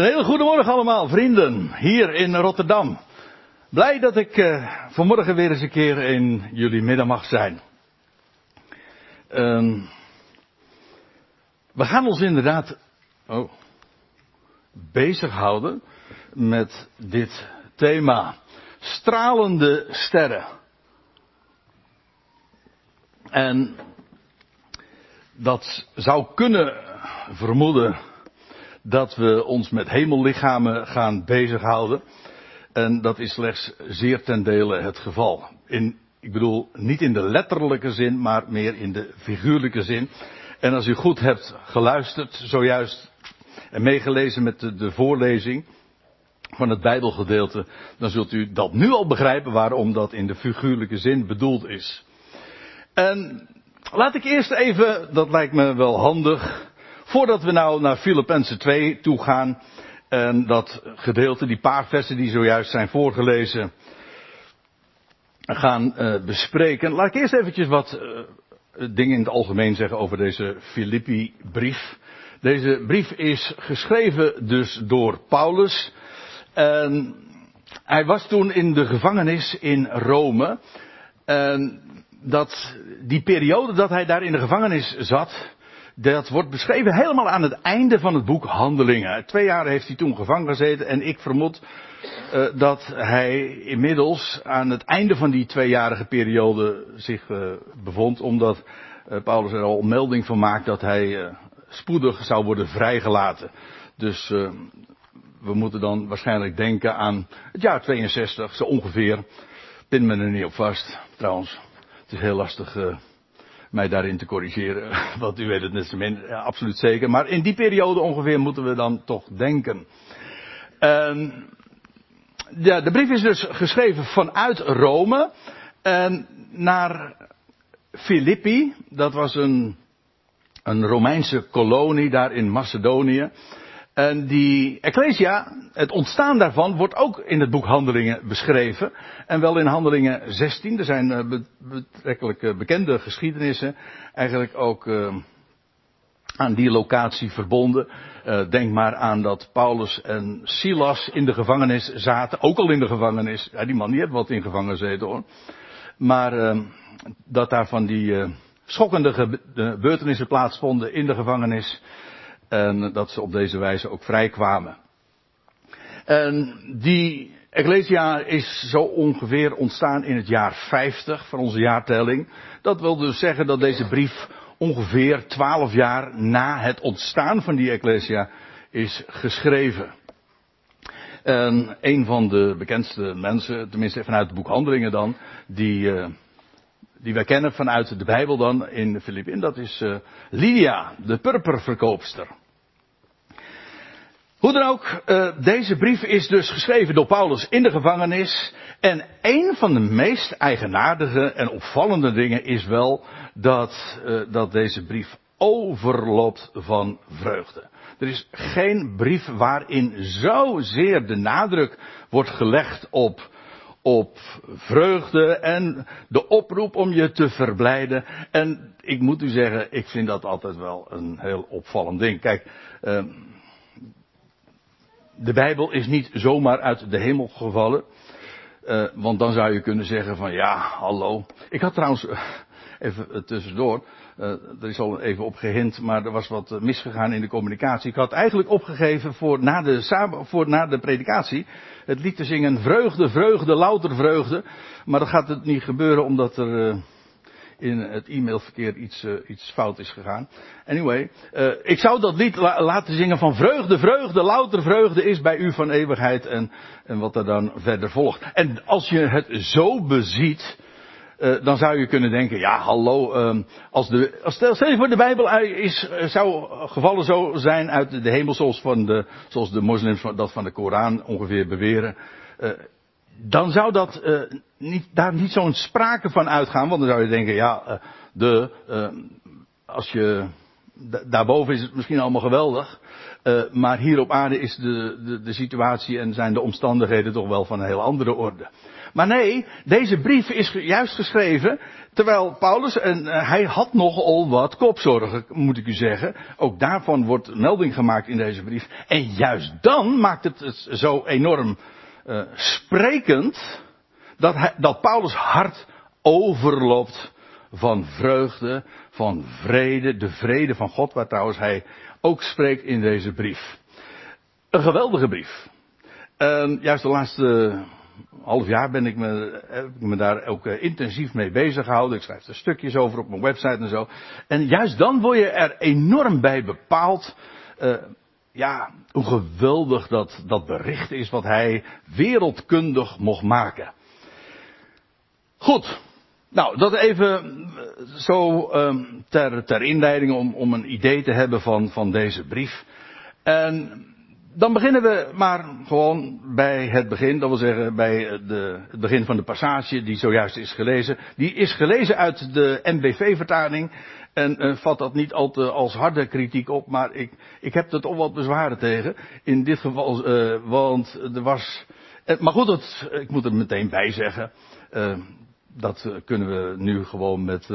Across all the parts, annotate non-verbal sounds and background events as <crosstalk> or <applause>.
Een hele goede morgen allemaal, vrienden, hier in Rotterdam. Blij dat ik uh, vanmorgen weer eens een keer in jullie midden mag zijn. Uh, we gaan ons inderdaad oh, bezighouden met dit thema. Stralende sterren. En dat zou kunnen vermoeden dat we ons met hemellichamen gaan bezighouden. En dat is slechts zeer ten dele het geval. In, ik bedoel, niet in de letterlijke zin, maar meer in de figuurlijke zin. En als u goed hebt geluisterd, zojuist, en meegelezen met de, de voorlezing van het Bijbelgedeelte, dan zult u dat nu al begrijpen waarom dat in de figuurlijke zin bedoeld is. En laat ik eerst even, dat lijkt me wel handig, Voordat we nou naar Filippenzen 2 toe gaan en dat gedeelte, die paar versen die zojuist zijn voorgelezen, gaan uh, bespreken. Laat ik eerst eventjes wat uh, dingen in het algemeen zeggen over deze Filippi-brief. Deze brief is geschreven dus door Paulus. En hij was toen in de gevangenis in Rome. En dat, die periode dat hij daar in de gevangenis zat, dat wordt beschreven helemaal aan het einde van het boek Handelingen. Twee jaar heeft hij toen gevangen gezeten en ik vermoed uh, dat hij inmiddels aan het einde van die tweejarige periode zich uh, bevond, omdat uh, Paulus er al melding van maakt dat hij spoedig zou worden vrijgelaten. Dus we moeten dan waarschijnlijk denken aan het jaar 62, zo ongeveer. Pin me er niet op vast, trouwens. Het is heel lastig mij daarin te corrigeren. <laughs> Want u weet het net zo min, absoluut zeker. Maar in die periode ongeveer moeten we dan toch denken. Uh, ja, de brief is dus geschreven vanuit Rome. En naar Filippi. Dat was een, een Romeinse kolonie daar in Macedonië. En die Ecclesia, het ontstaan daarvan, wordt ook in het boek Handelingen beschreven. En wel in Handelingen 16. Er zijn uh, betrekkelijk uh, bekende geschiedenissen. Eigenlijk ook uh, aan die locatie verbonden. denk maar aan dat Paulus en Silas in de gevangenis zaten. Ook al in de gevangenis. Ja, die man die heeft wat in gevangen gezeten hoor. Maar dat daar van die schokkende gebeurtenissen plaatsvonden in de gevangenis. En dat ze op deze wijze ook vrijkwamen. En die Ecclesia is zo ongeveer ontstaan in het jaar 50 van onze jaartelling. Dat wil dus zeggen dat deze brief ongeveer 12 jaar na het ontstaan van die Ecclesia is geschreven. En een van de bekendste mensen, tenminste vanuit het boek Handelingen dan, die, uh, die wij kennen vanuit de Bijbel dan in Filipin, dat is uh, Lydia, de purperverkoopster. Hoe dan ook, uh, deze brief is dus geschreven door Paulus in de gevangenis. En een van de meest eigenaardige en opvallende dingen is wel dat, uh, dat deze brief overloopt van vreugde. Er is geen brief waarin zozeer de nadruk wordt gelegd op, op vreugde en de oproep om je te verblijden. En ik moet u zeggen, ik vind dat altijd wel een heel opvallend ding. Kijk, uh, de Bijbel is niet zomaar uit de hemel gevallen. Uh, want dan zou je kunnen zeggen van ja, hallo. Ik had trouwens, uh, even tussendoor, uh, er is al even op gehind, maar er was wat misgegaan in de communicatie. Ik had eigenlijk opgegeven voor na de, voor na de predikatie het lied te zingen vreugde, vreugde, louter vreugde. Maar dat gaat het niet gebeuren omdat er in het e-mailverkeer iets, uh, iets fout is gegaan. Anyway, uh, ik zou dat lied la laten zingen van vreugde, vreugde, louter vreugde is bij u van eeuwigheid en, en wat er dan verder volgt. En als je het zo beziet, uh, dan zou je kunnen denken, ja hallo, um, als de, als stel, stel je voor de Bijbel is, zou gevallen zo zijn uit de hemel zoals, van de, zoals de moslims dat van de Koran ongeveer beweren dan zou dat uh, niet, daar niet zo'n sprake van uitgaan. Want dan zou je denken, ja, uh, de, uh, als je daarboven is het misschien allemaal geweldig. Maar hier op aarde is de, de, de situatie en zijn de omstandigheden toch wel van een heel andere orde. Maar nee, deze brief is juist geschreven terwijl Paulus, en hij had nogal wat kopzorgen, moet ik u zeggen. Ook daarvan wordt melding gemaakt in deze brief. En juist dan maakt het het zo enorm uh, sprekend dat, dat Paulus hart overloopt van vreugde, van vrede, de vrede van God, waar trouwens hij ook spreekt in deze brief. Een geweldige brief. En juist de laatste half jaar ben ik me, ik me daar ook uh, intensief mee bezig gehouden. Ik schrijf er stukjes over op mijn website en zo. En juist dan word je er enorm bij bepaald. Uh, ja, hoe geweldig dat, dat bericht is wat hij wereldkundig mocht maken. Goed. Nou, dat even eh, zo um, ter, ter inleiding om, om een idee te hebben van, van deze brief. En dan beginnen we maar gewoon bij het begin, dat wil zeggen bij de, het begin van de passage die zojuist is gelezen. Die is gelezen uit de MBV-vertaling en uh, vat dat niet al te als harde kritiek op, maar ik, ik heb er toch wat bezwaren tegen. In dit geval, uh, want er was. Uh, maar goed, dat, ik moet er meteen bij zeggen. dat kunnen we nu gewoon met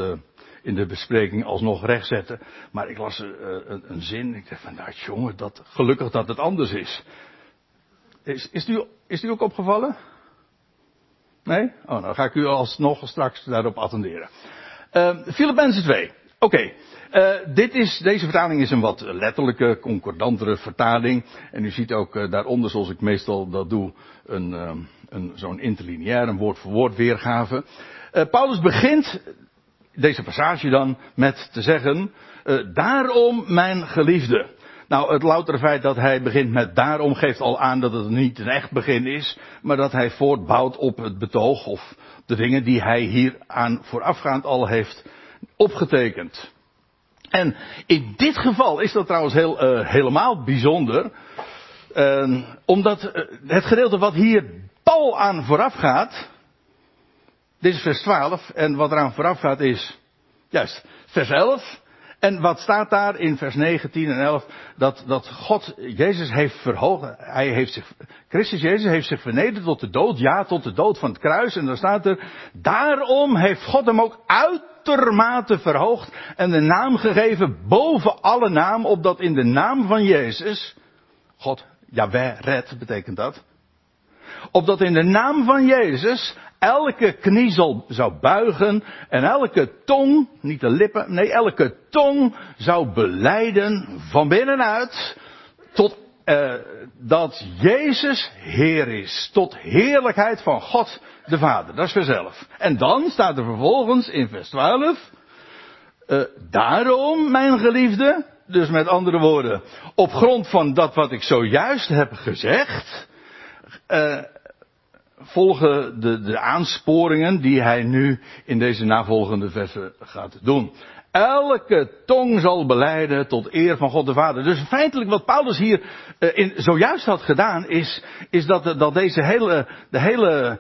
in de bespreking alsnog rechtzetten. Maar ik las uh, een, een, zin. Ik dacht van, nou jongen, dat, gelukkig dat het anders is. Is, is, u, is u ook opgevallen? Nee? Oh, nou ga ik u alsnog straks daarop attenderen. Uh, Filippenzen 2. Oké. Is, deze vertaling is een wat letterlijke, concordantere vertaling. En u ziet ook uh, daaronder, zoals ik meestal dat doe, een, uh, een, zo'n interlineair, een woord voor woord weergave. Paulus begint deze passage dan met te zeggen, daarom mijn geliefde. Nou, het loutere feit dat hij begint met daarom geeft al aan dat het niet een echt begin is, maar dat hij voortbouwt op het betoog of de dingen die hij hier aan voorafgaand al heeft opgetekend. En in dit geval is dat trouwens heel, uh, helemaal bijzonder, uh, omdat het gedeelte wat hier Paul aan vooraf gaat, dit is vers 12 en wat eraan vooraf gaat is, juist, vers 11. En wat staat daar in vers 19 en 11? Dat, dat God Jezus heeft verhoogd. Hij heeft zich, Christus Jezus heeft zich vernederd tot de dood. Ja, tot de dood van het kruis. En dan staat er, daarom heeft God hem ook uitermate verhoogd. En de naam gegeven boven alle naam. Opdat in de naam van Jezus, God, Jaweh, red betekent dat. Opdat in de naam van Jezus elke knie zal, zou buigen en elke tong, niet de lippen, nee, elke tong zou beleiden van binnenuit tot uh, dat Jezus Heer is. Tot heerlijkheid van God de Vader. Dat is vanzelf. En dan staat er vervolgens in vers 12. Uh, daarom, mijn geliefde, dus met andere woorden, op grond van dat wat ik zojuist heb gezegd, uh, volgen de, de aansporingen die hij nu in deze navolgende versen gaat doen. Elke tong zal beleiden tot eer van God de Vader. Dus feitelijk wat Paulus hier uh, in, zojuist had gedaan is, is dat, dat deze hele, de hele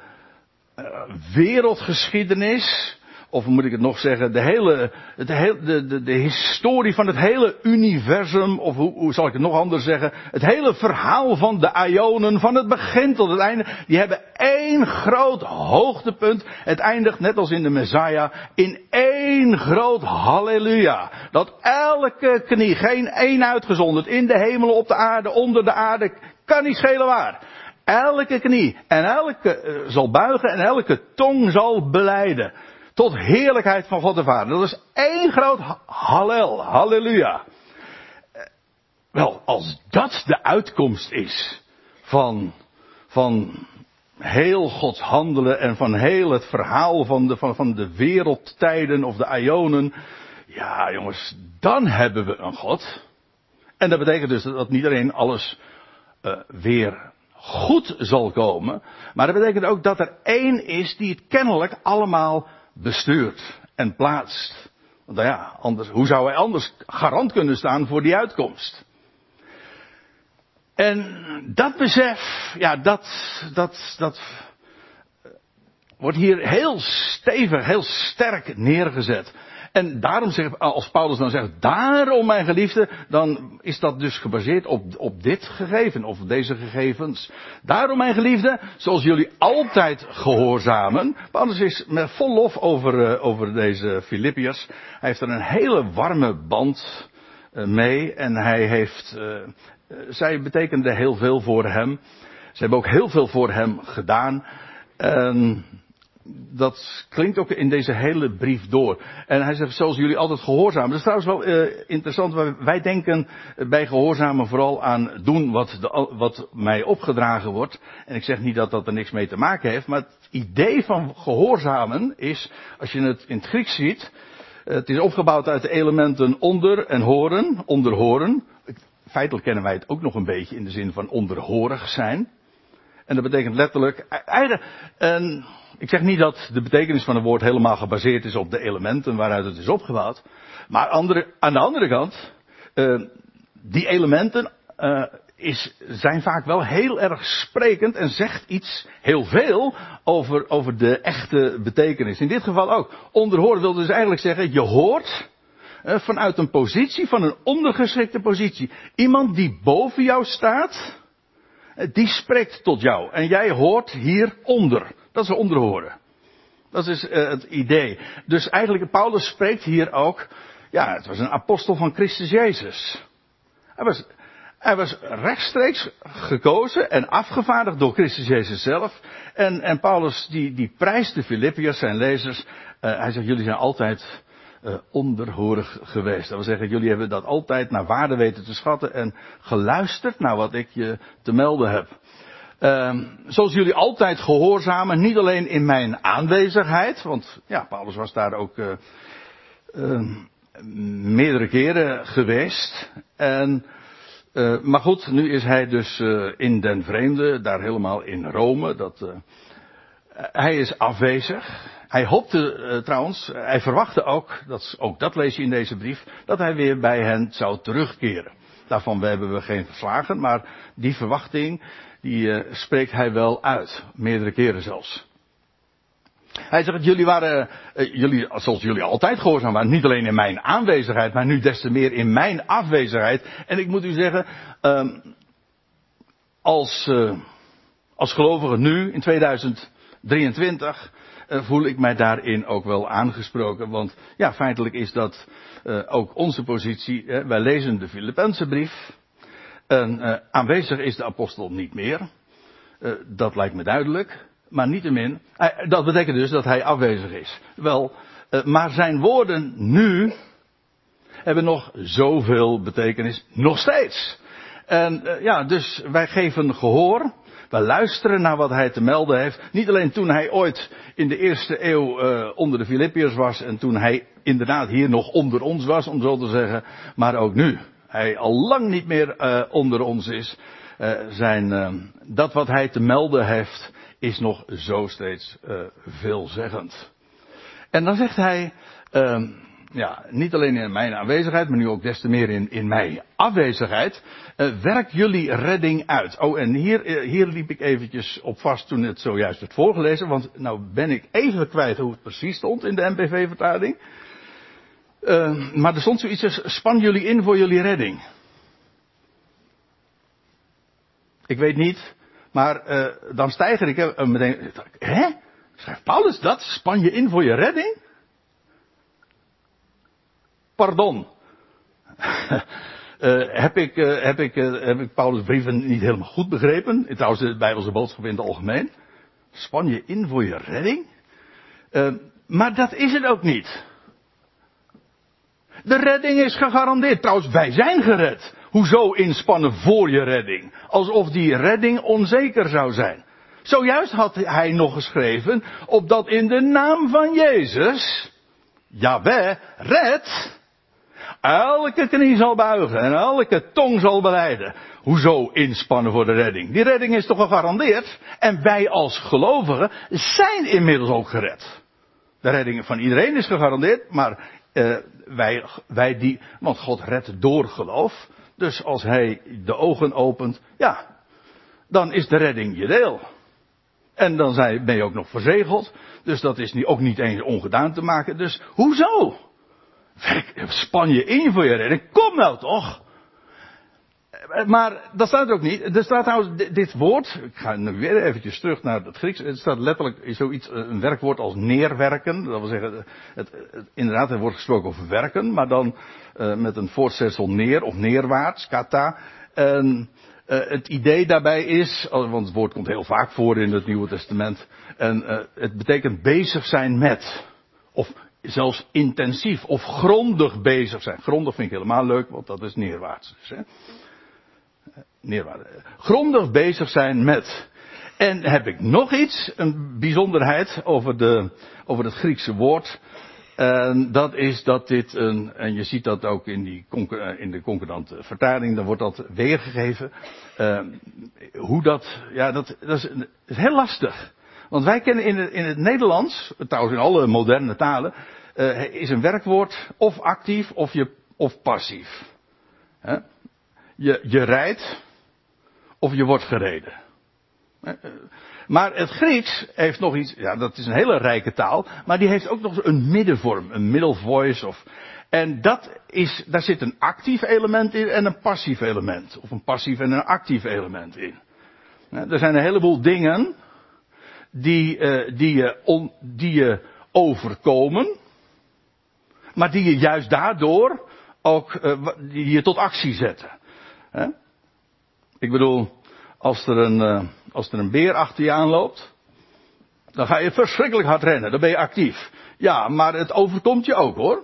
uh, wereldgeschiedenis, of moet ik het nog zeggen, de hele, de, de, de, de historie van het hele universum, of hoe, hoe, zal ik het nog anders zeggen, het hele verhaal van de Ionen, van het begin tot het einde, die hebben één groot hoogtepunt. Het eindigt net als in de Messiah, in één groot halleluja. Dat elke knie, geen één uitgezonderd, in de hemel, op de aarde, onder de aarde, kan niet schelen waar. Elke knie en elke uh, zal buigen en elke tong zal beleiden. Tot heerlijkheid van God de Vader. Dat is één groot hallel, halleluja. Wel, als dat de uitkomst is van, van heel Gods handelen en van heel het verhaal van de, van, van de wereldtijden of de ionen. Ja, jongens, dan hebben we een God. En dat betekent dus dat niet alleen alles uh, weer goed zal komen, maar dat betekent ook dat er één is die het kennelijk allemaal bestuurt en plaatst. Want nou ja, anders, hoe zou hij anders garant kunnen staan voor die uitkomst? En dat besef, ja, dat, dat, dat wordt hier heel stevig, heel sterk neergezet. En daarom zegt, als Paulus dan zegt, daarom mijn geliefde, dan is dat dus gebaseerd op, op dit gegeven, of deze gegevens. Daarom mijn geliefde, zoals jullie altijd gehoorzamen. Paulus is met vol lof over, uh, over deze Filippiërs. Hij heeft er een hele warme band uh, mee en hij heeft, uh, zij betekende heel veel voor hem. Ze hebben ook heel veel voor hem gedaan. En dat klinkt ook in deze hele brief door. En hij zegt, zoals jullie altijd gehoorzamen. Dat is trouwens wel uh, interessant. Wij denken bij gehoorzamen vooral aan doen wat, de, wat mij opgedragen wordt. En ik zeg niet dat dat er niks mee te maken heeft. Maar het idee van gehoorzamen is, als je het in het Grieks ziet. Het is opgebouwd uit de elementen onder en horen, onderhoren. Feitelijk kennen wij het ook nog een beetje in de zin van onderhorig zijn. En dat betekent letterlijk, en ik zeg niet dat de betekenis van een woord helemaal gebaseerd is op de elementen waaruit het is opgebouwd. Maar aan de andere kant, uh, die elementen uh, is, zijn vaak wel heel erg sprekend en zegt iets heel veel over, over de echte betekenis. In dit geval ook. Onderhoren wil dus eigenlijk zeggen, je hoort uh, vanuit een positie, van een ondergeschikte positie. Iemand die boven jou staat, die spreekt tot jou. En jij hoort hieronder. Dat is onderhoren. Dat is uh, het idee. Dus eigenlijk, Paulus spreekt hier ook. Ja, het was een apostel van Christus Jezus. Hij was, hij was rechtstreeks gekozen en afgevaardigd door Christus Jezus zelf. En, en Paulus die, die prijst de Filippiërs, zijn lezers. Uh, hij zegt, jullie zijn altijd uh, onderhorig geweest. Dat wil zeggen, jullie hebben dat altijd naar waarde weten te schatten en geluisterd naar wat ik je te melden heb. Uh, zoals jullie altijd gehoorzamen, niet alleen in mijn aanwezigheid, want ja, Paulus was daar ook uh, uh, meerdere keren geweest. En, uh, maar goed, nu is hij dus in den vreemde, daar helemaal in Rome. Dat, hij is afwezig. Hij hoopte trouwens, hij verwachtte ook, dat, ook dat lees je in deze brief, dat hij weer bij hen zou terugkeren. Daarvan hebben we geen verslagen, maar die verwachting, die uh, spreekt hij wel uit. Meerdere keren zelfs. Hij zegt, jullie waren, uh, jullie, zoals jullie altijd gehoorzaam waren, niet alleen in mijn aanwezigheid, maar nu des te meer in mijn afwezigheid. En ik moet u zeggen, uh, als, uh, als gelovige nu, in 2023, voel ik mij daarin ook wel aangesproken. Want ja, feitelijk is dat ook onze positie. wij lezen de Filippense brief. En uh, aanwezig is de apostel niet meer. Uh, dat lijkt me duidelijk. Maar niettemin, dat betekent dus dat hij afwezig is. Wel, maar zijn woorden nu hebben nog zoveel betekenis. Nog steeds. En ja, dus wij geven gehoor. We luisteren naar wat hij te melden heeft. Niet alleen toen hij ooit in de eerste eeuw onder de Filippiërs was en toen hij inderdaad hier nog onder ons was, om zo te zeggen, maar ook nu hij al lang niet meer uh, onder ons is. Uh, zijn, dat wat hij te melden heeft, is nog zo steeds veelzeggend. En dan zegt hij, ja, niet alleen in mijn aanwezigheid, maar nu ook des te meer in, in mijn afwezigheid, werk jullie redding uit. Oh, en hier, hier liep ik eventjes op vast toen het zojuist werd voorgelezen, want nou ben ik even kwijt hoe het precies stond in de MPV-vertaling. Uh, maar er stond zoiets als, span jullie in voor jullie redding. Ik weet niet, maar uh, dan stijger ik uh, meteen, hè? Schrijft Paulus dat? Span je in voor je redding? Pardon. <laughs> heb, ik, heb, ik, heb ik Paulus' brieven niet helemaal goed begrepen? Trouwens, de Bijbelse boodschap in het algemeen. Span je in voor je redding? maar dat is het ook niet. De redding is gegarandeerd. Trouwens, wij zijn gered. Hoezo inspannen voor je redding? Alsof die redding onzeker zou zijn. Zojuist had hij nog geschreven, opdat in de naam van Jezus, Jaweh, red, elke knie zal buigen en elke tong zal beleiden. Hoezo inspannen voor de redding? Die redding is toch gegarandeerd? En wij als gelovigen zijn inmiddels ook gered. De redding van iedereen is gegarandeerd, maar uh, wij, wij die, want God redt door geloof. Dus als hij de ogen opent, ja, dan is de redding je deel. En dan ben je ook nog verzegeld. Dus dat is ook niet eens ongedaan te maken. Dus hoezo? Span je in voor je redding. Kom nou toch! Maar dat staat er ook niet. Er staat trouwens dit woord. Ik ga nu weer eventjes terug naar het Grieks. Het staat letterlijk zoiets, een werkwoord als neerwerken. Dat wil zeggen, het, het, inderdaad, er wordt gesproken over werken, maar dan met een voortzetsel neer of neerwaarts, kata. En het idee daarbij is, want het woord komt heel vaak voor in het Nieuwe Testament. En het betekent bezig zijn met. Of zelfs intensief of grondig bezig zijn. Grondig vind ik helemaal leuk, want dat is neerwaarts. Dus, hè neerwaarden. Grondig bezig zijn met. En heb ik nog iets, een bijzonderheid over, de, over het Griekse woord. En dat is dat dit een, en je ziet dat ook in, die, in de concordante vertaling, dan wordt dat weergegeven. Uh, hoe dat, ja, dat, dat, is, heel lastig. Want wij kennen in het, in het Nederlands, trouwens in alle moderne talen, uh, is een werkwoord of actief of, je, of passief. Je, je rijdt, of je wordt gereden. Eh, eh, maar het Grieks heeft nog iets, ja dat is een hele rijke taal, maar die heeft ook nog een middenvorm, een middle voice of, en dat is, daar zit een actief element in en een passief element. Of een passief en een actief element in. Er zijn een heleboel dingen die, uh, die, je, on, die je overkomen, maar die je juist daardoor ook uh, die je tot actie zetten. Ik bedoel, als er, een, uh, als er een beer achter je aanloopt, dan ga je verschrikkelijk hard rennen, dan ben je actief. Ja, maar het overkomt je ook hoor.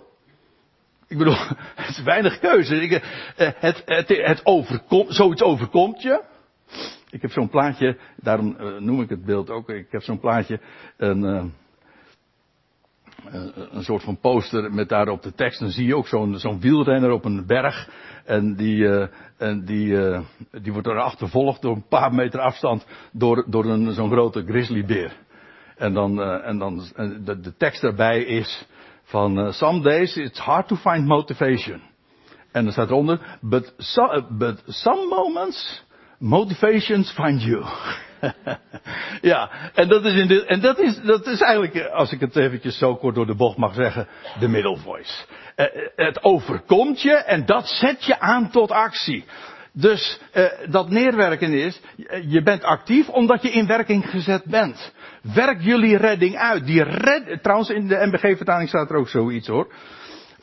Ik bedoel, <laughs> het is weinig keuze. Ik, het, het, het overkomt, zoiets overkomt je. Ik heb zo'n plaatje, daarom uh, noem ik het beeld ook. Ik heb zo'n plaatje, een, een soort van poster met daarop de tekst. Dan zie je ook zo'n zo'n wielrenner op een berg. En die, en die, die wordt er achtervolgd door een paar meter afstand door, door een, zo'n grote grizzlybeer. En dan, en dan de, tekst daarbij is van some days it's hard to find motivation. En er staat eronder, but, but some moments motivations find you. <laughs> ja, en dat is in en dat is, dat is eigenlijk, als ik het eventjes zo kort door de bocht mag zeggen, de middle voice. Uh, het overkomt je en dat zet je aan tot actie. Dus dat neerwerken is, je bent actief omdat je in werking gezet bent. Werk jullie redding uit. Die red, trouwens in de MBG-vertaling staat er ook zoiets hoor.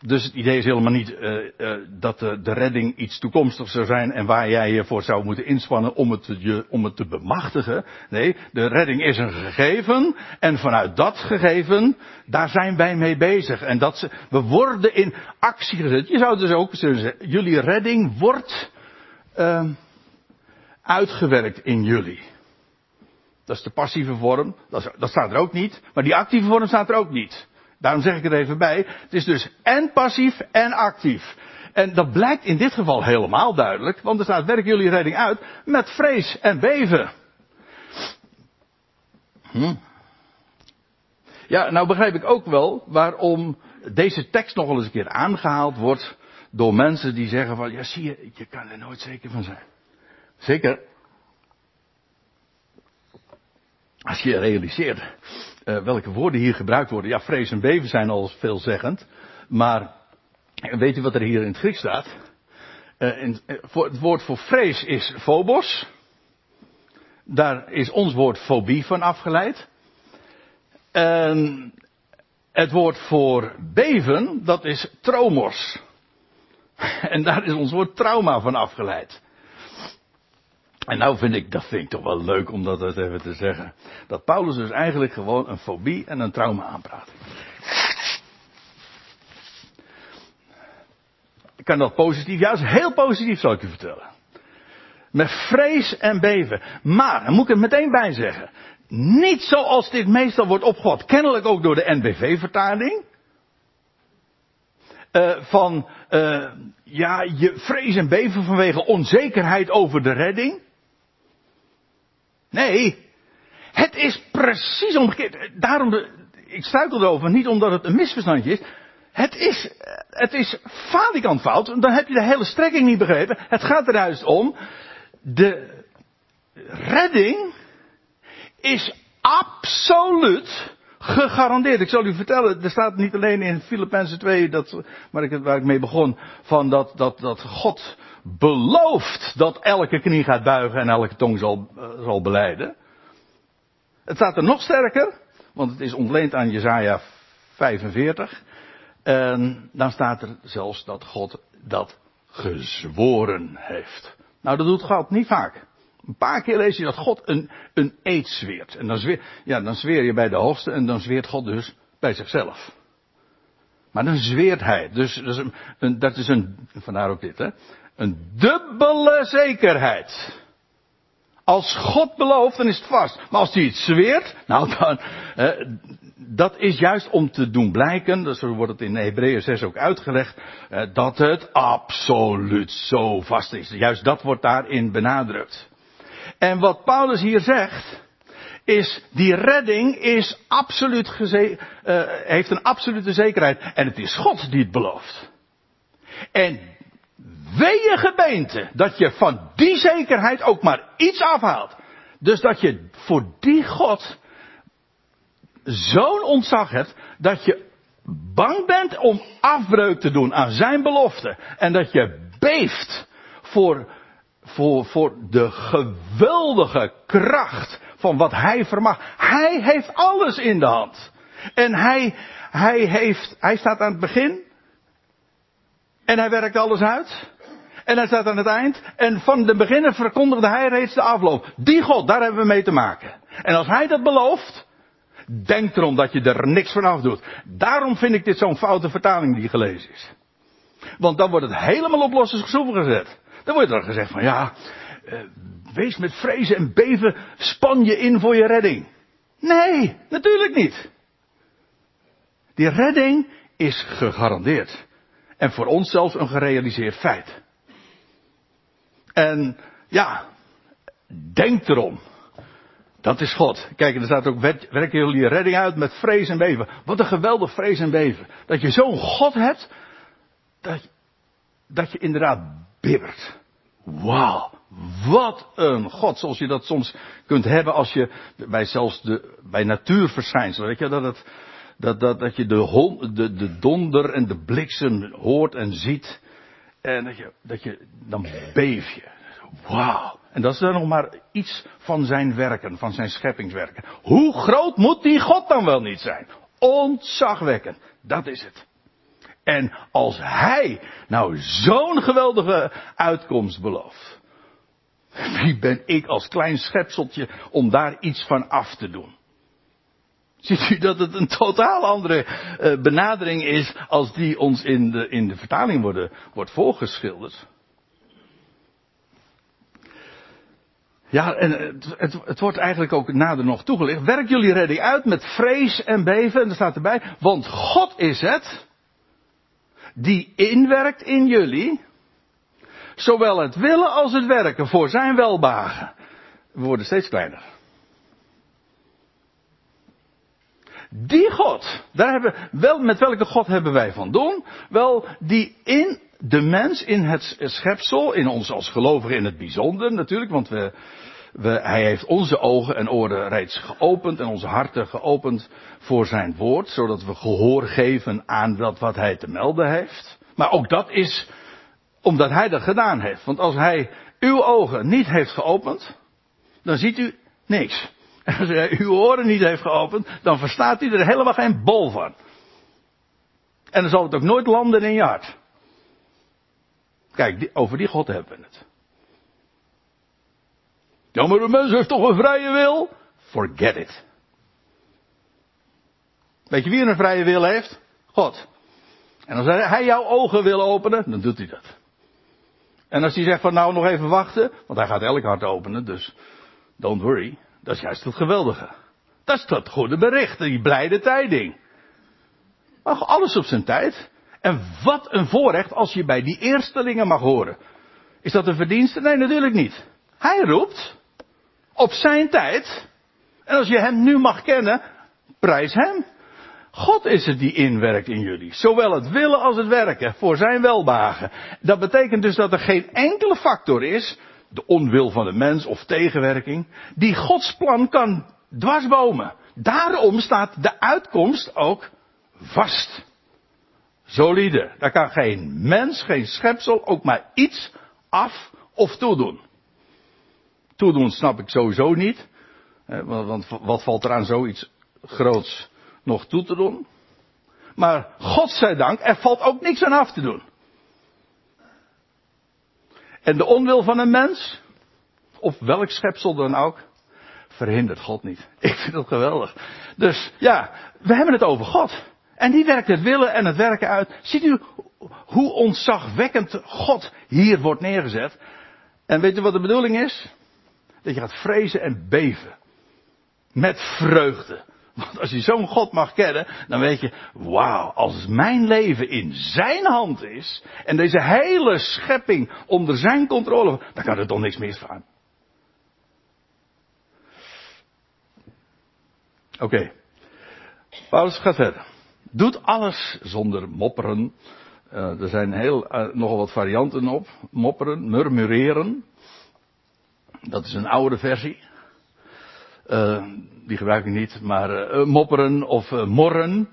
Dus het idee is helemaal niet uh, uh, dat de, redding iets toekomstigs zou zijn en waar jij je voor zou moeten inspannen om het, je, om het te bemachtigen. Nee, de redding is een gegeven en vanuit dat gegeven, daar zijn wij mee bezig. En dat ze, we worden in actie gezet. Je zou dus ook zeggen, jullie redding wordt uh, uitgewerkt in jullie. Dat is de passieve vorm, dat, dat staat er ook niet, maar die actieve vorm staat er ook niet. Daarom zeg ik er even bij. Het is dus en passief en actief. En dat blijkt in dit geval helemaal duidelijk, want er staat werk jullie redding uit met vrees en beven. Hm. Ja, nou begrijp ik ook wel waarom deze tekst nog eens een keer aangehaald wordt door mensen die zeggen van, ja zie je, je kan er nooit zeker van zijn. Zeker. Als je realiseert uh, welke woorden hier gebruikt worden. Ja, vrees en beven zijn al veelzeggend. Maar weet u wat er hier in het Grieks staat? Uh, in, uh, voor, het woord voor vrees is phobos. Daar is ons woord fobie van afgeleid. En het woord voor beven, dat is tromos. <laughs> En daar is ons woord trauma van afgeleid. En nou vind ik, dat vind ik toch wel leuk om dat even te zeggen. Dat Paulus dus eigenlijk gewoon een fobie en een trauma aanpraat. Ik kan dat positief, juist heel positief zal ik u vertellen. Met vrees en beven. Maar, dan moet ik er meteen bij zeggen. Niet zoals dit meestal wordt opgevat. Kennelijk ook door de NBV-vertaling. Uh, van, uh, ja, je vrees en beven vanwege onzekerheid over de redding. Nee, het is precies omgekeerd. Daarom, ik struikel erover, niet omdat het een misverstandje is. Het is, het is falikant fout, dan heb je de hele strekking niet begrepen. Het gaat er juist om, de redding is absoluut Gegarandeerd. Ik zal u vertellen, er staat niet alleen in Filippenzen 2, dat, waar, ik, waar ik mee begon, van dat, dat, dat God belooft dat elke knie gaat buigen en elke tong zal, uh, zal beleiden. Het staat er nog sterker, want het is ontleend aan Jezaja 45. En dan staat er zelfs dat God dat gezworen heeft. Nou, dat doet God niet vaak. Een paar keer lees je dat God een, een eed zweert. En dan zweer, ja, dan zweer je bij de hoogste en dan zweert God dus bij zichzelf. Maar dan zweert hij. Dus, dus een, een, dat is een, vandaar ook dit, hè. Een dubbele zekerheid. Als God belooft, dan is het vast. Maar als hij iets zweert, nou dan, eh, dat is juist om te doen blijken, zo wordt het in Hebreeën 6 ook uitgelegd, eh, dat het absoluut zo vast is. Juist dat wordt daarin benadrukt. En wat Paulus hier zegt, is die redding is absoluut geze- uh, heeft een absolute zekerheid. En het is God die het belooft. En wee je gemeente dat je van die zekerheid ook maar iets afhaalt. Dus dat je voor die God zo'n ontzag hebt dat je bang bent om afbreuk te doen aan zijn belofte. En dat je beeft voor voor, voor de geweldige kracht van wat hij vermag. Hij heeft alles in de hand. En hij, hij heeft, hij staat aan het begin. En hij werkt alles uit. En hij staat aan het eind. En van de beginnen verkondigde hij reeds de afloop. Die God, daar hebben we mee te maken. En als hij dat belooft, denk erom dat je er niks van af doet. Daarom vind ik dit zo'n foute vertaling die gelezen is. Want dan wordt het helemaal op losse schroeven gezet. Dan wordt er gezegd van ja, uh, wees met vrezen en beven, span je in voor je redding. Nee, natuurlijk niet. Die redding is gegarandeerd. En voor ons zelfs een gerealiseerd feit. En ja, denk erom. Dat is God. Kijk, er staat ook, werken jullie redding uit met vrees en beven. Wat een geweldig vrees en beven. Dat je zo'n God hebt, dat, dat je inderdaad bibbert. Wauw, wat een God, zoals je dat soms kunt hebben als je bij zelfs de, bij natuurverschijnselen, weet je, dat het, dat, dat, dat je de, hon, de, de donder en de bliksem hoort en ziet. En dat je, dat je dan beef je. Wauw. En dat is dan nog maar iets van zijn werken, van zijn scheppingswerken. Hoe groot moet die God dan wel niet zijn? Ontzagwekkend. Dat is het. En als hij nou zo'n geweldige uitkomst belooft. Wie ben ik als klein schepseltje om daar iets van af te doen? Ziet u dat het een totaal andere uh, benadering is als die ons in de, in de vertaling worden, wordt voorgeschilderd? Ja, en het, het, wordt eigenlijk ook nader nog toegelicht. Werk jullie redding uit met vrees en beven. En er staat erbij, want God is het die inwerkt in jullie, zowel het willen als het werken voor zijn welbagen. We worden steeds kleiner. Die God, daar hebben, wel, met welke God hebben wij van doen? Wel, die in de mens, in het schepsel, in ons als gelovigen in het bijzonder natuurlijk, want we, we, hij heeft onze ogen en oren reeds geopend en onze harten geopend voor zijn woord, zodat we gehoor geven aan dat wat hij te melden heeft. Maar ook dat is omdat hij dat gedaan heeft. Want als hij uw ogen niet heeft geopend, dan ziet u niks. Als hij uw oren niet heeft geopend, dan verstaat u er helemaal geen bol van. En dan zal het ook nooit landen in je hart. Kijk, over die God hebben we het. Ja, maar de mens heeft toch een vrije wil? Forget it. Weet je wie een vrije wil heeft? God. En als hij jouw ogen wil openen, dan doet hij dat. En als hij zegt van nou nog even wachten, want hij gaat elk hart openen, dus don't worry. Dat is juist het geweldige. Dat is dat goede bericht, die blijde tijding. Maar alles op zijn tijd. En wat een voorrecht als je bij die eerstelingen mag horen. Is dat een verdienste? Nee, natuurlijk niet. Hij roept. Op zijn tijd. En als je hem nu mag kennen, prijs hem. God is het die inwerkt in jullie. Zowel het willen als het werken. Voor zijn welbagen. Dat betekent dus dat er geen enkele factor is. De onwil van de mens of tegenwerking. Die Gods plan kan dwarsbomen. daarom staat de uitkomst ook vast. Solide. Daar kan geen mens, geen schepsel ook maar iets af of toedoen. Toedoen snap ik sowieso niet. Want wat valt er aan zoiets groots nog toe te doen? Maar God zij dank, er valt ook niks aan af te doen. En de onwil van een mens, of welk schepsel dan ook, verhindert God niet. <laughs> Ik vind het geweldig. Dus ja, we hebben het over God. En die werkt het willen en het werken uit. Ziet u hoe ontzagwekkend God hier wordt neergezet? En weet u wat de bedoeling is? Dat je gaat vrezen en beven. Met vreugde. Want als je zo'n God mag kennen, dan weet je, wauw, als mijn leven in zijn hand is, en deze hele schepping onder zijn controle, dan kan er toch niks misgaan. Oké. Okay. Paulus gaat verder. Doet alles zonder mopperen. Uh, er zijn heel, uh, nogal wat varianten op. Mopperen, murmureren. Dat is een oude versie. Uh, die gebruik ik niet, maar mopperen of morren.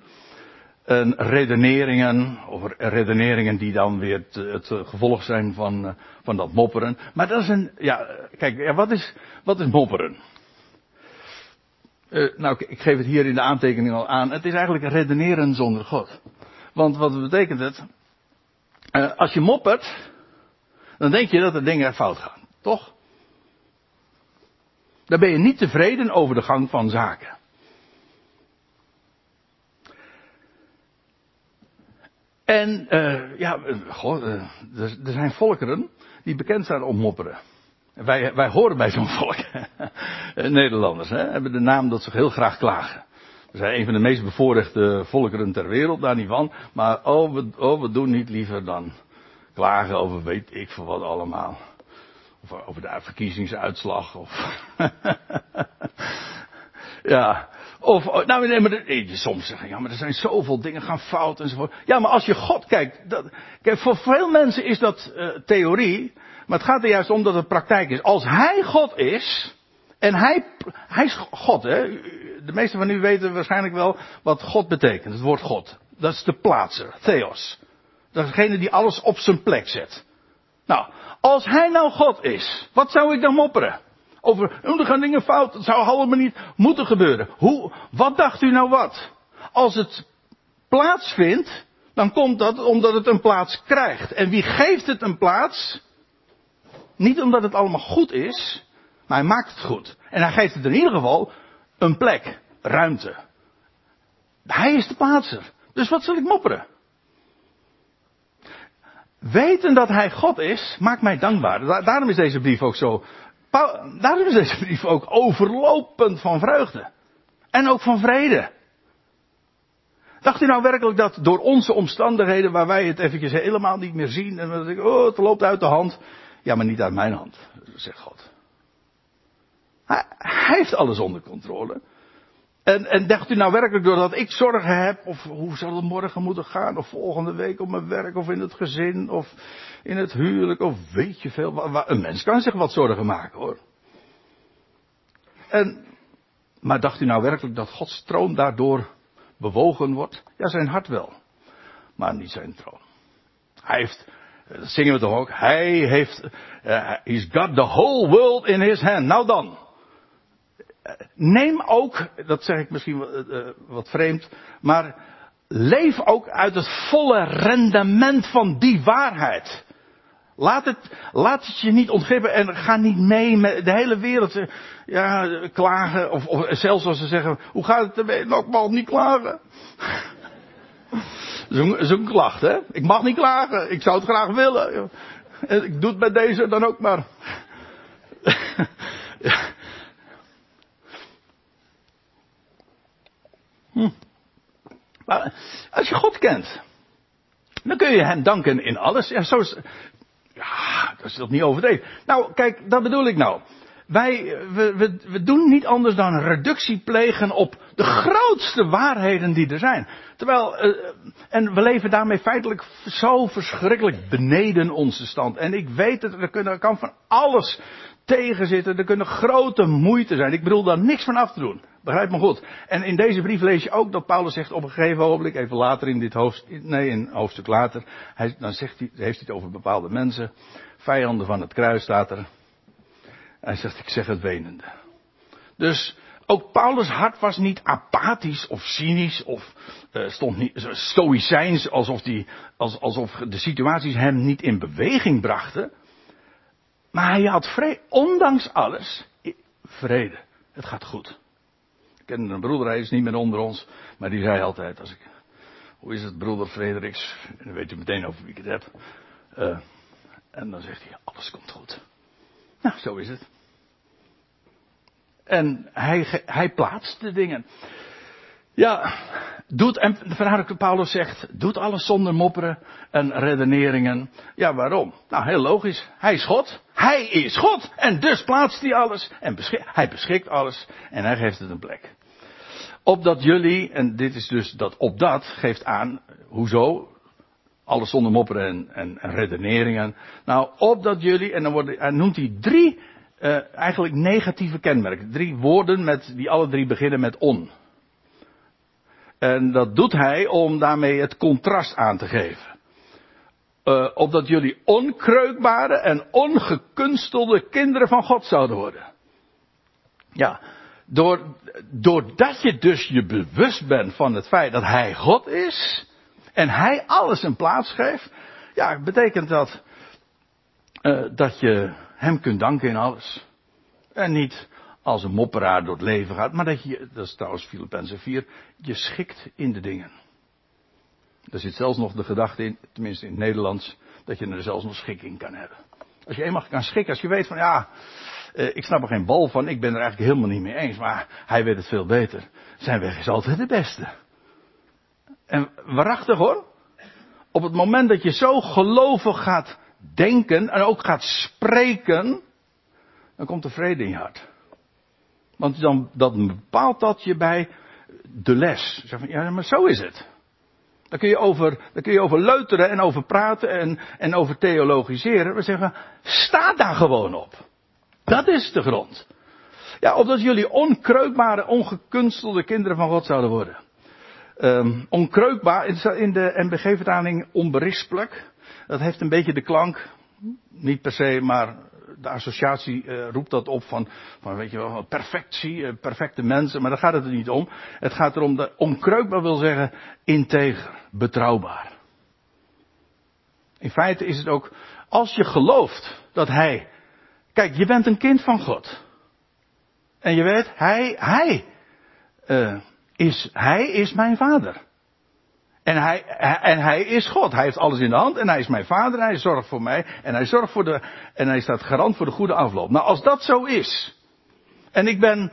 En redeneringen, of redeneringen die dan weer het, het gevolg zijn van, van dat mopperen. Maar dat is een, ja, kijk, ja, wat, is, wat is mopperen? Nou, ik geef het hier in de aantekening al aan. Het is eigenlijk redeneren zonder God. Want wat betekent het? Als je moppert, dan denk je dat de dingen fout gaan. Toch? Dan ben je niet tevreden over de gang van zaken. En, uh, ja, God, er, er zijn volkeren die bekend zijn om mopperen. Wij, wij horen bij zo'n volk. <laughs> Nederlanders hè, hebben de naam dat ze heel graag klagen. We zijn een van de meest bevoorrechte volkeren ter wereld, daar niet van. Maar oh we, oh, we doen niet liever dan klagen over weet ik veel wat allemaal. Of over de verkiezingsuitslag. Of <laughs> ja. Of, nou nee, maar soms zeggen, ja, maar er zijn zoveel dingen gaan fout enzovoort. Ja, maar als je God kijkt, dat, kijk, voor veel mensen is dat uh, theorie. Maar het gaat er juist om dat het praktijk is. Als hij God is, en hij, hij is God, hè. De meesten van u weten waarschijnlijk wel wat God betekent. Het woord God. Dat is de plaatser, Theos. Dat is degene die alles op zijn plek zet. Nou, als hij nou God is, wat zou ik dan mopperen? Over, oh, er gaan dingen fout, dat zou allemaal niet moeten gebeuren. Hoe, wat dacht u nou wat? Als het plaatsvindt, dan komt dat omdat het een plaats krijgt. En wie geeft het een plaats? Niet omdat het allemaal goed is, maar hij maakt het goed. En hij geeft het in ieder geval een plek, ruimte. Hij is de plaatser. Dus wat zal ik mopperen? Weten dat hij God is, maakt mij dankbaar. Daarom is deze brief ook zo. Daarom is deze brief ook overlopend van vreugde. En ook van vrede. Dacht u nou werkelijk dat door onze omstandigheden, waar wij het eventjes helemaal niet meer zien, en denk ik, oh, het loopt uit de hand, ja, maar niet uit mijn hand, zegt God. Hij heeft alles onder controle. En, en dacht u nou werkelijk doordat ik zorgen heb, of hoe zal het morgen moeten gaan, of volgende week op mijn werk, of in het gezin, of in het huwelijk, of weet je veel. Een mens kan zich wat zorgen maken hoor. En, maar dacht u nou werkelijk dat Gods troon daardoor bewogen wordt? Ja, zijn hart wel, maar niet zijn troon. Hij heeft dat zingen we toch ook. Hij heeft, uh, he's got the whole world in his hand. Nou dan. Neem ook, dat zeg ik misschien wat, uh, wat vreemd, maar leef ook uit het volle rendement van die waarheid. Laat het, laat het je niet ontglippen en ga niet mee met de hele wereld ja, klagen. Of, of zelfs als ze zeggen, hoe gaat het ermee? Nogmaals, niet klagen. <laughs> Zo'n klacht, hè? Ik mag niet klagen. Ik zou het graag willen. Ik doe het bij deze dan ook maar. <laughs> hm. Maar als je God kent, dan kun je hem danken in alles. Ja, zo is, ja dat is toch niet overdreven. Nou, kijk, dat bedoel ik nou. Wij, we, we, we doen niet anders dan reductie plegen op de grootste waarheden die er zijn. Terwijl, uh, en we leven daarmee feitelijk zo verschrikkelijk beneden onze stand. En ik weet het, er, kunnen, kan van alles tegenzitten. Er kunnen grote moeite zijn. Ik bedoel daar niks van af te doen. Begrijp me goed. En in deze brief lees je ook dat Paulus zegt op een gegeven ogenblik, even later in dit hoofdstuk, nee, een hoofdstuk later, hij, dan zegt hij, heeft hij het over bepaalde mensen, vijanden van het kruis staat er. Hij zegt, ik zeg het wenende. Dus ook Paulus' hart was niet apathisch of cynisch of uh, stond niet stoïcijns alsof, die, als, alsof de situaties hem niet in beweging brachten. Maar hij had vrede, ondanks alles, vrede. Het gaat goed. Ik ken een broeder, hij is niet meer onder ons, maar die zei altijd, als ik, hoe is het broeder Frederiks? En dan weet je meteen over wie ik het heb. Uh, en dan zegt hij, alles komt goed. Nou, zo is het. En hij, hij plaatst de dingen. Ja, doet, en dat Paulus zegt, doet alles zonder mopperen en redeneringen. Ja, waarom? Nou, heel logisch. Hij is God. Hij is God. En dus plaatst hij alles. En hij beschikt alles. En hij geeft het een plek. Opdat jullie, en dit is dus dat opdat, geeft aan, hoezo? Alles zonder mopperen en, en, en redeneringen. Nou, opdat jullie, en dan wordt, en noemt hij drie uh, eigenlijk negatieve kenmerken. Drie woorden met, die alle drie beginnen met on. En dat doet hij om daarmee het contrast aan te geven. Uh, opdat jullie onkreukbare en ongekunstelde kinderen van God zouden worden. Ja, door, doordat je dus je bewust bent van het feit dat Hij God is. En Hij alles een plaats geeft. Ja, betekent dat uh, dat je hem kunt danken in alles. En niet als een mopperaar door het leven gaat, maar dat je, dat is trouwens Filippenzen 4, je schikt in de dingen. Er zit zelfs nog de gedachte in, tenminste in het Nederlands, dat je er zelfs nog schik in kan hebben. Als je eenmaal kan schikken, als je weet van ja, eh, ik snap er geen bal van, ik ben er eigenlijk helemaal niet mee eens, maar hij weet het veel beter. Zijn weg is altijd de beste. En waarachtig hoor, op het moment dat je zo gelovig gaat denken en ook gaat spreken, dan komt er vrede in je hart. Want dan, bepaalt dat je bij de les. Zeg van, ja, maar zo is het. Daar kun je over, kun je over leuteren en over praten en, en over theologiseren. We zeggen, sta daar gewoon op. Dat is de grond. Ja, opdat jullie onkreukbare, ongekunstelde kinderen van God zouden worden. Um, onkreukbaar, in de MBG-vertaling onberispelijk. Dat heeft een beetje de klank, niet per se, maar de associatie uh, roept dat op van, van weet je wel, perfectie, uh, perfecte mensen, maar daar gaat het er niet om. Het gaat erom, dat onkreukbaar wil zeggen integer, betrouwbaar. In feite is het ook, als je gelooft dat hij, kijk, je bent een kind van God. En je weet, hij, hij, uh, is, hij is mijn vader. En hij, en hij is God. Hij heeft alles in de hand. En hij is mijn vader. En hij zorgt voor mij. En hij zorgt voor de. En hij staat garant voor de goede afloop. Nou, als dat zo is. En ik ben.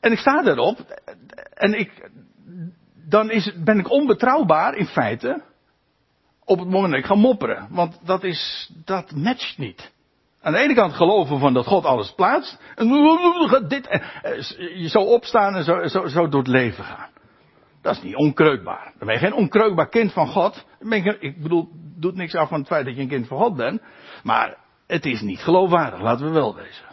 En ik sta erop. En ik. Dan is, ben ik onbetrouwbaar in feite. Op het moment dat ik ga mopperen. Want dat is. Dat matcht niet. Aan de ene kant geloven van dat God alles plaatst. En <laughs> dit, je zo opstaan en zo, zo, zo door het leven gaan. Dat is niet onkreukbaar. Dan ben je geen onkreukbaar kind van God. ik bedoel, doet niks af van het feit dat je een kind van God bent. Maar het is niet geloofwaardig, laten we wel wezen.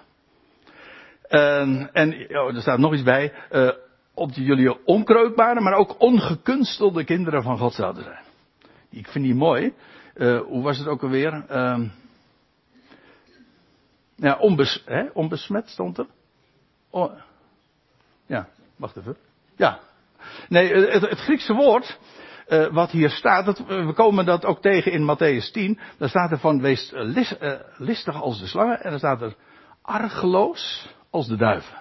En, oh, er staat nog iets bij. Uh, op jullie onkreukbare, maar ook ongekunstelde kinderen van God zouden zijn. Ik vind die mooi. Uh, hoe was het ook alweer? Uh, ja, hè, onbesmet stond er. Oh, ja, wacht even. Ja, Nee, het, het Griekse woord, uh, wat hier staat, dat, we komen dat ook tegen in Matthäus 10. Daar staat er van, wees uh, listig als de slangen. En dan staat er argeloos als de duiven.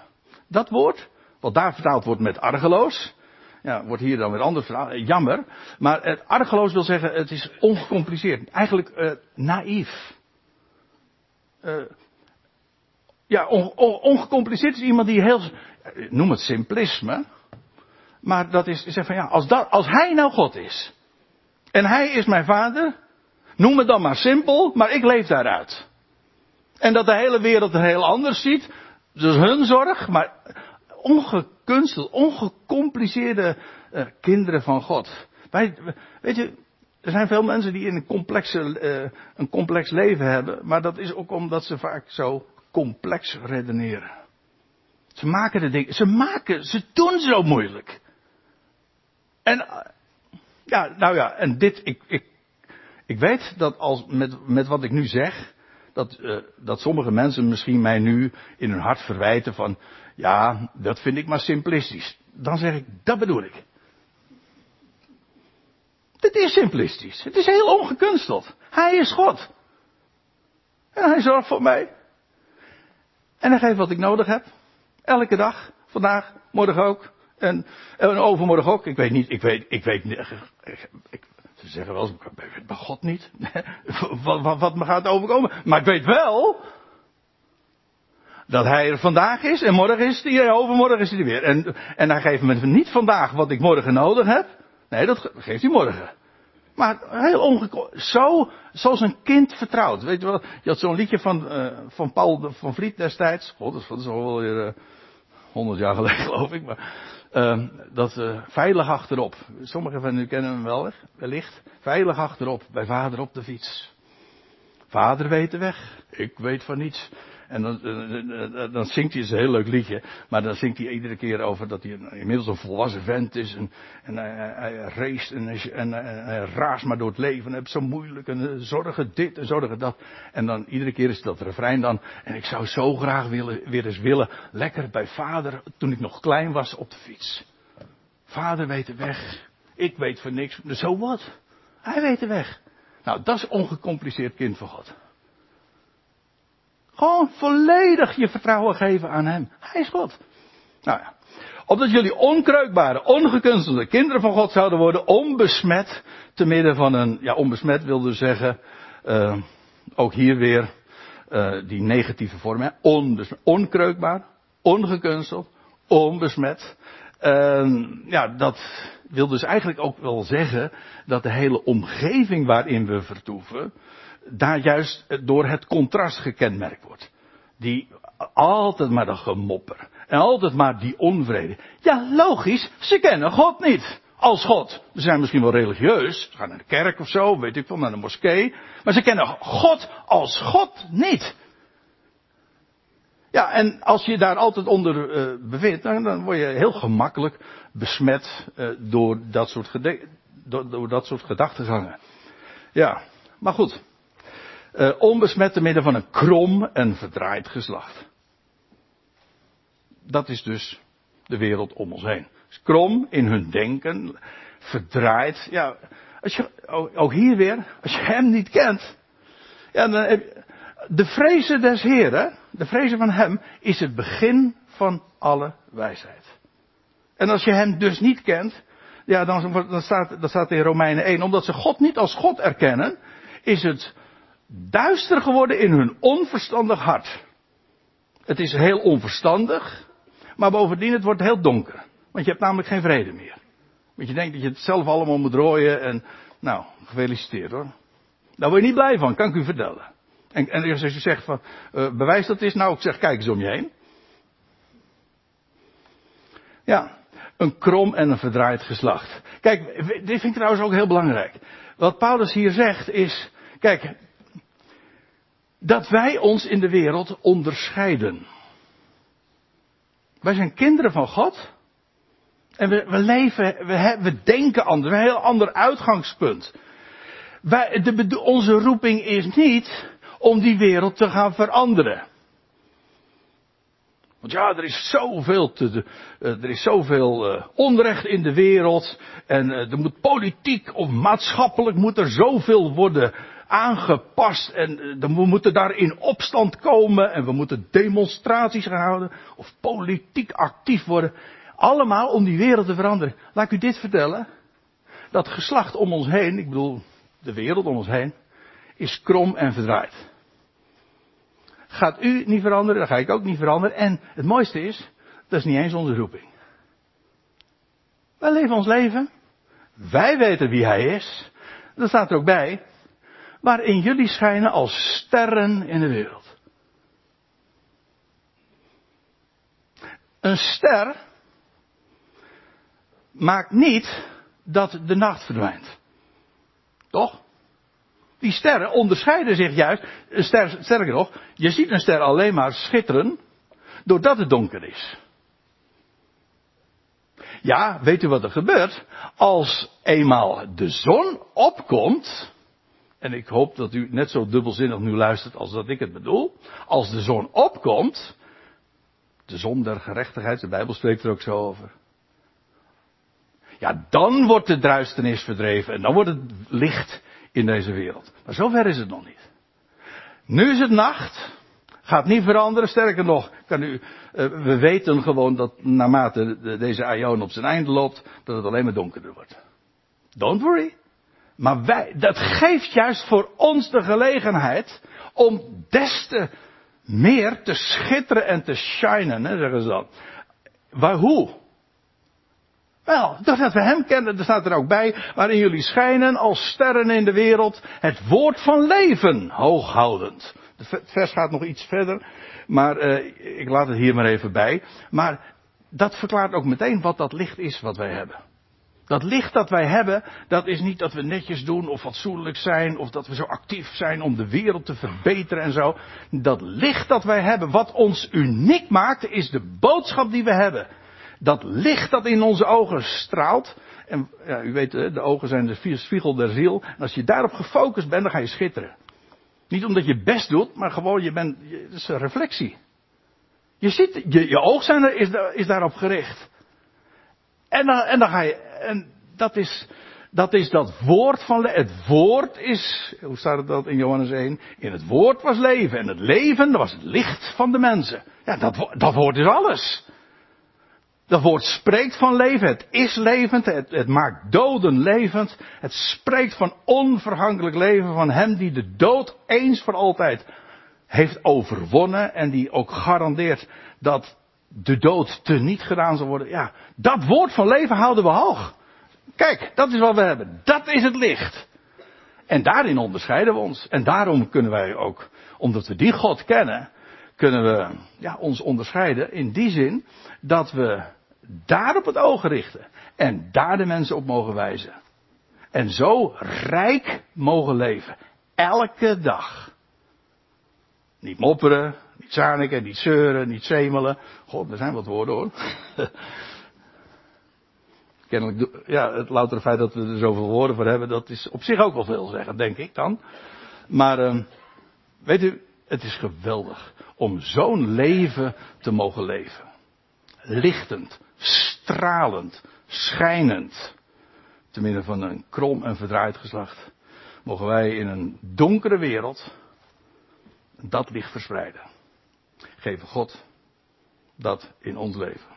Dat woord, wat daar vertaald wordt met argeloos. Ja, wordt hier dan weer anders vertaald. Eh, jammer. Maar het argeloos wil zeggen, het is ongecompliceerd. Eigenlijk naïef. ja, on, on, ongecompliceerd is iemand die heel, noem het simplisme. Maar dat is, zeg van ja, als, dat, als hij nou God is. En hij is mijn vader. Noem het dan maar simpel, maar ik leef daaruit. En dat de hele wereld er heel anders ziet. Dus hun zorg, maar ongekunsteld, ongecompliceerde uh, kinderen van God. Wij, weet je, er zijn veel mensen die in een, complexe, uh, een complex leven hebben, maar dat is ook omdat ze vaak zo complex redeneren. Ze maken de dingen, ze maken, ze doen zo moeilijk. En, ja, nou ja, en dit, ik, ik, ik weet dat als, met, met wat ik nu zeg, dat, uh, dat sommige mensen misschien mij nu in hun hart verwijten van, ja, dat vind ik maar simplistisch. Dan zeg ik, dat bedoel ik. Dit is simplistisch. Het is heel ongekunsteld. Hij is God. En hij zorgt voor mij. En hij geeft wat ik nodig heb. Elke dag. Vandaag, morgen ook. En, en overmorgen ook. Ik weet niet, ik weet, ik weet niet. Ze zeggen wel eens, ik weet bij God niet. <laughs> wat, wat, wat me gaat overkomen. Maar ik weet wel. Dat hij er vandaag is en morgen is hij, overmorgen is hij er weer. En, en hij geeft me niet vandaag wat ik morgen nodig heb. Nee, dat geeft hij morgen. Maar heel ongekomen. Zo, zoals een kind vertrouwd. Weet je wel, je had zo'n liedje van, uh, van Paul van Vliet destijds. God, dat is al weer uh, 100 jaar geleden <laughs> geloof ik. Maar, uh, dat uh, veilig achterop. Sommigen van u kennen hem wel, wellicht. Veilig achterop, bij vader op de fiets. Vader weet de weg, ik weet van niets. En dan, dan, dan zingt hij, een heel leuk liedje, maar dan zingt hij iedere keer over dat hij inmiddels een volwassen vent is. En, en hij, hij race en, hij raast maar door het leven en heeft zo moeilijk en zorgen dit en zorgen dat. En dan iedere keer is dat refrein dan. En ik zou zo graag willen, weer eens willen, lekker bij vader, toen ik nog klein was, op de fiets. Vader weet de weg, ik weet van niks, zo wat. Hij weet de weg. Nou, dat is ongecompliceerd kind van God. Gewoon volledig je vertrouwen geven aan Hem. Hij is God. Nou ja. Opdat jullie onkreukbare, ongekunstelde kinderen van God zouden worden, onbesmet, te midden van een, ja, onbesmet wilde zeggen, uh, ook hier weer, uh, die negatieve vorm, onbesmet, onkreukbaar, ongekunsteld, onbesmet. Ja, dat wil dus eigenlijk ook wel zeggen dat de hele omgeving waarin we vertoeven, daar juist door het contrast gekenmerkt wordt. Die altijd maar dat gemopper. En altijd maar die onvrede. Ja, logisch, ze kennen God niet. Als God. Ze zijn misschien wel religieus. Ze gaan naar de kerk of zo, weet ik veel, naar de moskee. Maar ze kennen God als God niet. Ja, en als je daar altijd onder uh, bevindt, dan, word je heel gemakkelijk besmet uh, door, dat soort door, door dat soort. Ja, maar goed uh, onbesmet te midden van een krom en verdraaid geslacht. Dat is dus de wereld om ons heen. Krom in hun denken, verdraaid. Ja, als je, ook hier weer, als je hem niet kent, ja, dan de vrezen des Heren, de vrezen van hem, is het begin van alle wijsheid. En als je hem dus niet kent, ja, dan, dan staat, dan staat in Romeinen 1, omdat ze God niet als God erkennen, is het duister geworden in hun onverstandig hart. Het is heel onverstandig, maar bovendien het wordt heel donker. Want je hebt namelijk geen vrede meer. Want je denkt dat je het zelf allemaal moet rooien en, nou, gefeliciteerd hoor. Daar word je niet blij van, kan ik u vertellen. En, en als je zegt van, uh, bewijs dat is, nou, ik zeg, kijk eens om je heen. Ja, een krom en een verdraaid geslacht. Kijk, dit vind ik trouwens ook heel belangrijk. Wat Paulus hier zegt is, kijk, dat wij ons in de wereld onderscheiden. Wij zijn kinderen van God. En we, we leven, we, we denken anders, we hebben een heel ander uitgangspunt. Wij, de, onze roeping is niet om die wereld te gaan veranderen. Want ja, er is zoveel, te, uh, er is zoveel uh, onrecht in de wereld. En uh, er moet politiek of maatschappelijk moet er zoveel worden aangepast en eh, we moeten daar in opstand komen en we moeten demonstraties gaan houden of politiek actief worden. Allemaal om die wereld te veranderen. Laat ik u dit vertellen. Dat geslacht om ons heen, ik bedoel de wereld om ons heen, is krom en verdraaid. Gaat u niet veranderen, dan ga ik ook niet veranderen. En het mooiste is, dat is niet eens onze roeping. Wij leven ons leven. Wij weten wie hij is. Dat staat er ook bij waarin jullie schijnen als sterren in de wereld. Een ster maakt niet dat de nacht verdwijnt. Toch? Die sterren onderscheiden zich juist, ster, sterker nog, je ziet een ster alleen maar schitteren doordat het donker is. Ja, weet u wat er gebeurt? Als eenmaal de zon opkomt, en ik hoop dat u net zo dubbelzinnig nu luistert als dat ik het bedoel. Als de zon opkomt, de zon der gerechtigheid, de Bijbel spreekt er ook zo over. Ja, dan wordt de duisternis verdreven en dan wordt het licht in deze wereld. Maar zover is het nog niet. Nu is het nacht. Gaat niet veranderen. Sterker nog, kan u, uh, we weten gewoon dat naarmate de, deze aion op zijn einde loopt, dat het alleen maar donkerder wordt. Don't worry. Maar wij, dat geeft juist voor ons de gelegenheid om des te meer te schitteren en te shinen, hè, zeggen ze dan. Waar, hoe? Wel, doordat we hem kennen, er staat er ook bij, waarin jullie schijnen als sterren in de wereld, het woord van leven hooghoudend. Het vers gaat nog iets verder, maar uh, ik laat het hier maar even bij. Maar dat verklaart ook meteen wat dat licht is wat wij hebben. Dat licht dat wij hebben, dat is niet dat we netjes doen of fatsoenlijk zijn of dat we zo actief zijn om de wereld te verbeteren en zo. Dat licht dat wij hebben, wat ons uniek maakt, is de boodschap die we hebben. Dat licht dat in onze ogen straalt. En ja, u weet, de ogen zijn de spiegel der ziel. En als je daarop gefocust bent, dan ga je schitteren. Niet omdat je best doet, maar gewoon je bent, het is een reflectie. Je ziet, je, je oog zijn is, is daarop gericht. En dan, en dan ga je, en dat is, dat is dat woord van. Het woord is, hoe staat het dat in Johannes 1? In het woord was leven. En het leven, was het licht van de mensen. Ja, dat, dat woord is alles. Dat woord spreekt van leven, het is levend, het, het, maakt doden levend. Het spreekt van onvergankelijk leven van hem die de dood eens voor altijd heeft overwonnen en die ook garandeert dat de dood te niet gedaan zal worden. Ja, dat woord van leven houden we hoog. Kijk, dat is wat we hebben. Dat is het licht. En daarin onderscheiden we ons. En daarom kunnen wij ook, omdat we die God kennen, kunnen we ja, ons onderscheiden in die zin dat we daar op het oog richten. En daar de mensen op mogen wijzen. En zo rijk mogen leven. Elke dag. Niet mopperen, niet zaniken, niet zeuren, niet zemelen. God, er zijn wat woorden hoor. <laughs> Kennelijk, ja, het loutere feit dat we er zoveel woorden voor hebben, dat is op zich ook wel veel zeggen, denk ik dan. Maar, uh, weet u, het is geweldig om zo'n leven te mogen leven. Lichtend, stralend, schijnend. Te midden van een krom en verdraaid geslacht. Mogen wij in een donkere wereld dat licht verspreiden. Geven God dat in ons leven.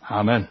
Amen.